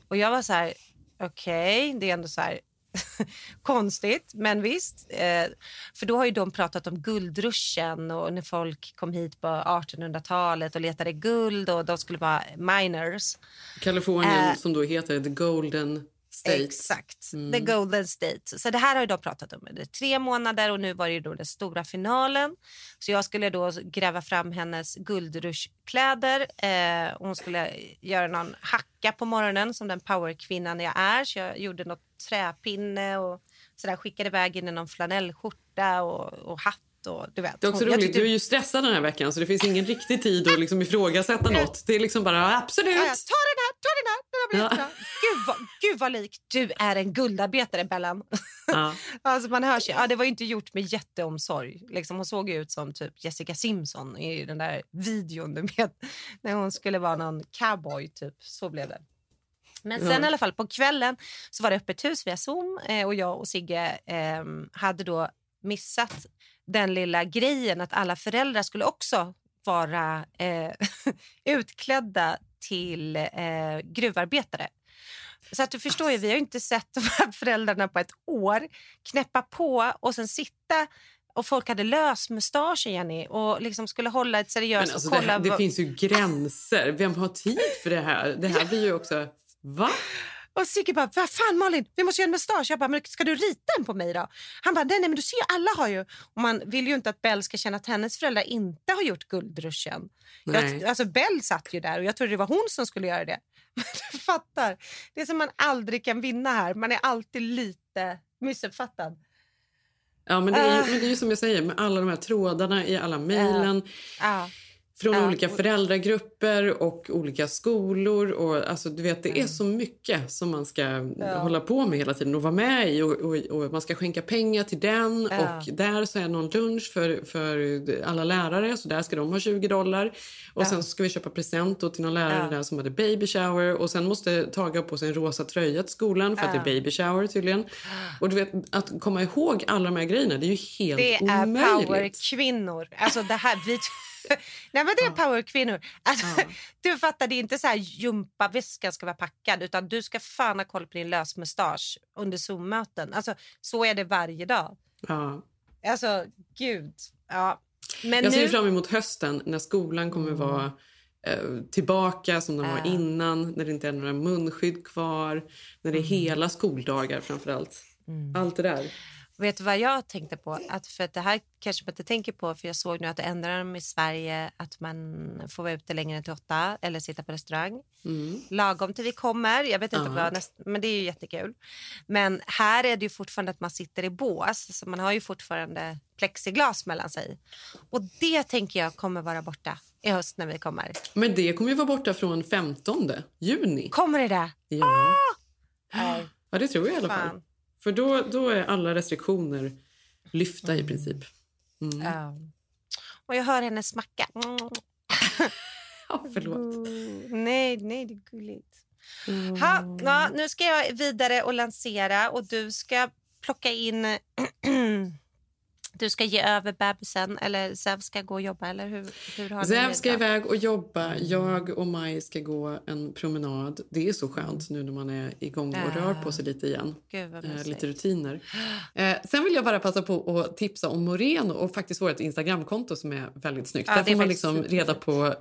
Och jag var så här okej det är ändå så här konstigt men visst. Eh, för då har ju de pratat om guldruschen och när folk kom hit på 1800-talet och letade guld och de skulle vara miners. Kalifornien Eh, som då heter The Golden State. Exakt, Mm. the golden state. Så det här har de pratat om under tre månader och nu var det då den stora finalen. Så jag skulle då gräva fram hennes guldrushkläder. Eh, hon skulle göra någon hacka på morgonen som den powerkvinnan jag är. Så jag gjorde något träpinne och sådär skickade iväg in i någon flanellskjorta och, och hatt och du vet. Det är också Hon- roligt, tyckte- du är ju stressad den här veckan så det finns ingen riktig tid att liksom ifrågasätta något. Det är liksom bara absolut. Ja, ja, ta den här, ta den här, den här blir jättebra. Gud, vad, gud vad lik du är en guldarbetare, Bellan. Ja. Alltså man hör sig. Ja, det var inte gjort med jätteomsorg. Liksom, hon såg ut som typ Jessica Simpson i den där videon du vet, när hon skulle vara någon cowboy. Typ. Så blev det. Men sen Ja. i alla fall på kvällen så var det öppet hus via Zoom eh, och jag och Sigge eh, hade då missat den lilla grejen att alla föräldrar skulle också vara eh, utklädda till eh, gruvarbetare. Så att du förstår ju, vi har inte sett de här föräldrarna på ett år knäppa på och sen sitta och folk hade lösmustascher, Jenny, och liksom skulle hålla ett seriöst Men alltså och det, kolla. här, det vad- finns ju gränser. Vem har tid för det här? Det här blir ju också... Va? Och Sigge bara, vad fan Malin, vi måste göra en mustasch. Jag bara, men ska du rita en på mig då? Han bara, nej, nej men du ser ju, alla har ju. Och man vill ju inte att Bell ska känna att hennes föräldrar inte har gjort guldruschen. Jag, alltså Bell satt ju där och jag trodde det var hon som skulle göra det. Men du fattar, det är som man aldrig kan vinna här. Man är alltid lite missuppfattad. Ja, men det, är ju, men det är ju som jag säger, med alla de här trådarna i alla mejlen. Ja. Från Ja. olika föräldragrupper och olika skolor. Och, alltså, du vet, det är så mycket som man ska Ja. hålla på med hela tiden och vara med i. Och, och, och man ska skänka pengar till den. Ja. Och där så är någon lunch för, för alla lärare, så där ska de ha 20 dollar. Och sen ska vi köpa present till någon lärare där som hade baby shower. Och sen måste Tage ha på sig en rosa tröja till skolan för att det är baby shower tydligen. Och du vet, att komma ihåg alla de här grejerna, det är ju helt Det är omöjligt. powerkvinnor. Alltså det här, vi... Nej, men det är powerkvinnor. Alltså, Du fattar, det är inte så här gympaväskan ska vara packad utan du ska fan ha koll på din lösmustasch under Zoom-möten. Alltså, så är det varje dag. Ja. Alltså, gud. Ja. Men jag ser nu... Mm. fram emot hösten när skolan kommer vara eh, tillbaka som de var Ja. innan. När det inte är några munskydd kvar. När det är hela skoldagar framför allt. Allt det där. Vet du vad jag tänkte på? Att för att det här kanske man inte tänker på för jag såg nu att det ändrar de i Sverige att man får vara ute längre än till åtta eller sitta på restaurang. Mm. Lagom till vi kommer. Jag vet inte Ja. vad näst, men det är ju jättekul. Men här är det ju fortfarande att man sitter i bås så man har ju fortfarande plexiglas mellan sig. Och det tänker jag kommer vara borta i höst när vi kommer. Men det kommer ju vara borta från 15 juni. Kommer det där? Ja. Nej. ja, det tror jag i alla fall. Fan. För då, då är alla restriktioner lyfta i princip. Mm. Ja. Och jag hör henne smacka. Mm. Ja, förlåt. Nej, nej, det är gulligt. Ha, ja, nu ska jag vidare och lansera och du ska plocka in... du ska ge över bebisen eller Zev ska gå och jobba eller hur, hur har Zev ska iväg och jobba. Jag och Maj ska gå en promenad. Det är så skönt nu när man är igång och rör på sig lite igen. Mysigt. lite rutiner. Eh, sen vill jag bara passa på att tipsa om Moreno och faktiskt vårt Instagramkonto som är väldigt snyggt. Ja, Där får man liksom reda på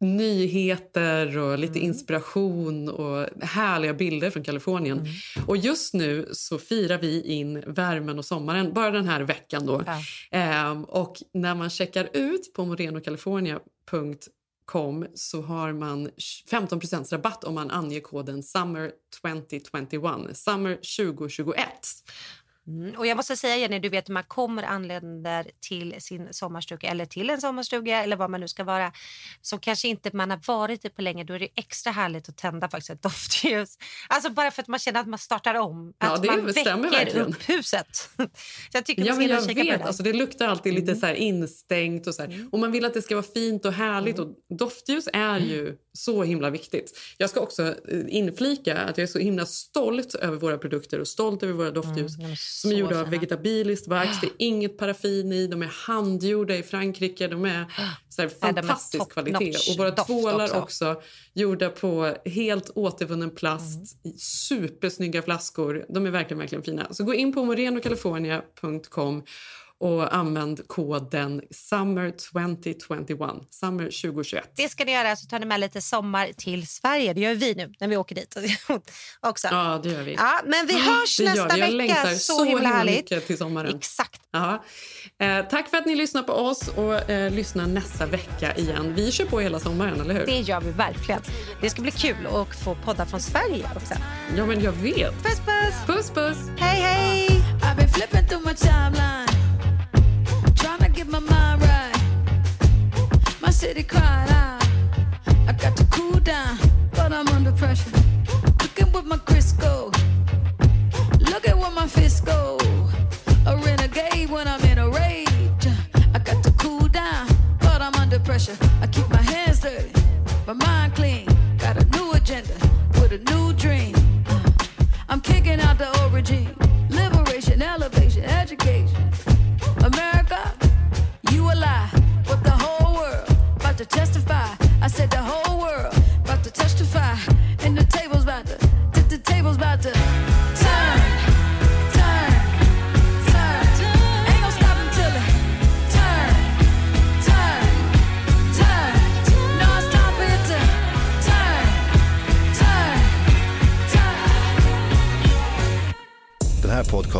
nyheter och lite inspiration och härliga bilder från Kalifornien. Och just nu så firar vi in värmen och sommaren, bara den här veckan då. Ehm, och när man checkar ut på morenocalifornia.com så har man 15% rabatt om man anger koden SUMMER 2021. SUMMER 2021. Mm. Och jag måste säga Jenny, du vet man kommer anländer till sin sommarstuga eller till en sommarstuga eller vad man nu ska vara som kanske inte man har varit i på länge. Då är det extra härligt att tända faktiskt ett doftljus. Alltså bara för att man känner att man startar om. Ja, att det man väcker verkligen. upp huset. Så jag tycker Ja, man ska jag kika på det vet. Mm. Alltså, det luktar alltid lite så här instängt. Och, så här. och Man vill att det ska vara fint och härligt. Mm. Och doftljus är ju så himla viktigt. Jag ska också eh, inflika att jag är så himla stolt över våra produkter och stolt över våra doftljus Som är gjorda av vegetabiliskt vax. Det är inget paraffin i. De är handgjorda i Frankrike. De är så här, de fantastisk kvalitet. notch Och våra tvålar också. också. gjorda på helt återvunnen plast. Mm. i Supersnygga flaskor. De är verkligen, verkligen fina. Så gå in på morenocalifornia.com och använd koden SUMMER 2021. SUMMER 2021. Det ska ni göra, så tar ni med lite sommar till Sverige. Det gör vi nu när vi åker dit också. Ja, det gör vi. Ja, men vi hörs Det gör nästa vi. Jag vecka. längtar så, så himla härligt. mycket till sommaren. Exakt. Ja. Eh, tack för att ni lyssnar på oss och eh, lyssnar nästa vecka igen. Vi kör på hela sommaren, eller hur? Det gör vi verkligen. Det ska bli kul att få podda från Sverige också. Ja, men jag vet. Puss, puss. Puss, puss. Hej, hej. my mind right. My city cried out. I got to cool down, but I'm under pressure. My Crisco. Look at my fist go. A renegade when I'm in a rage. I got to cool down, but I'm under pressure. I keep my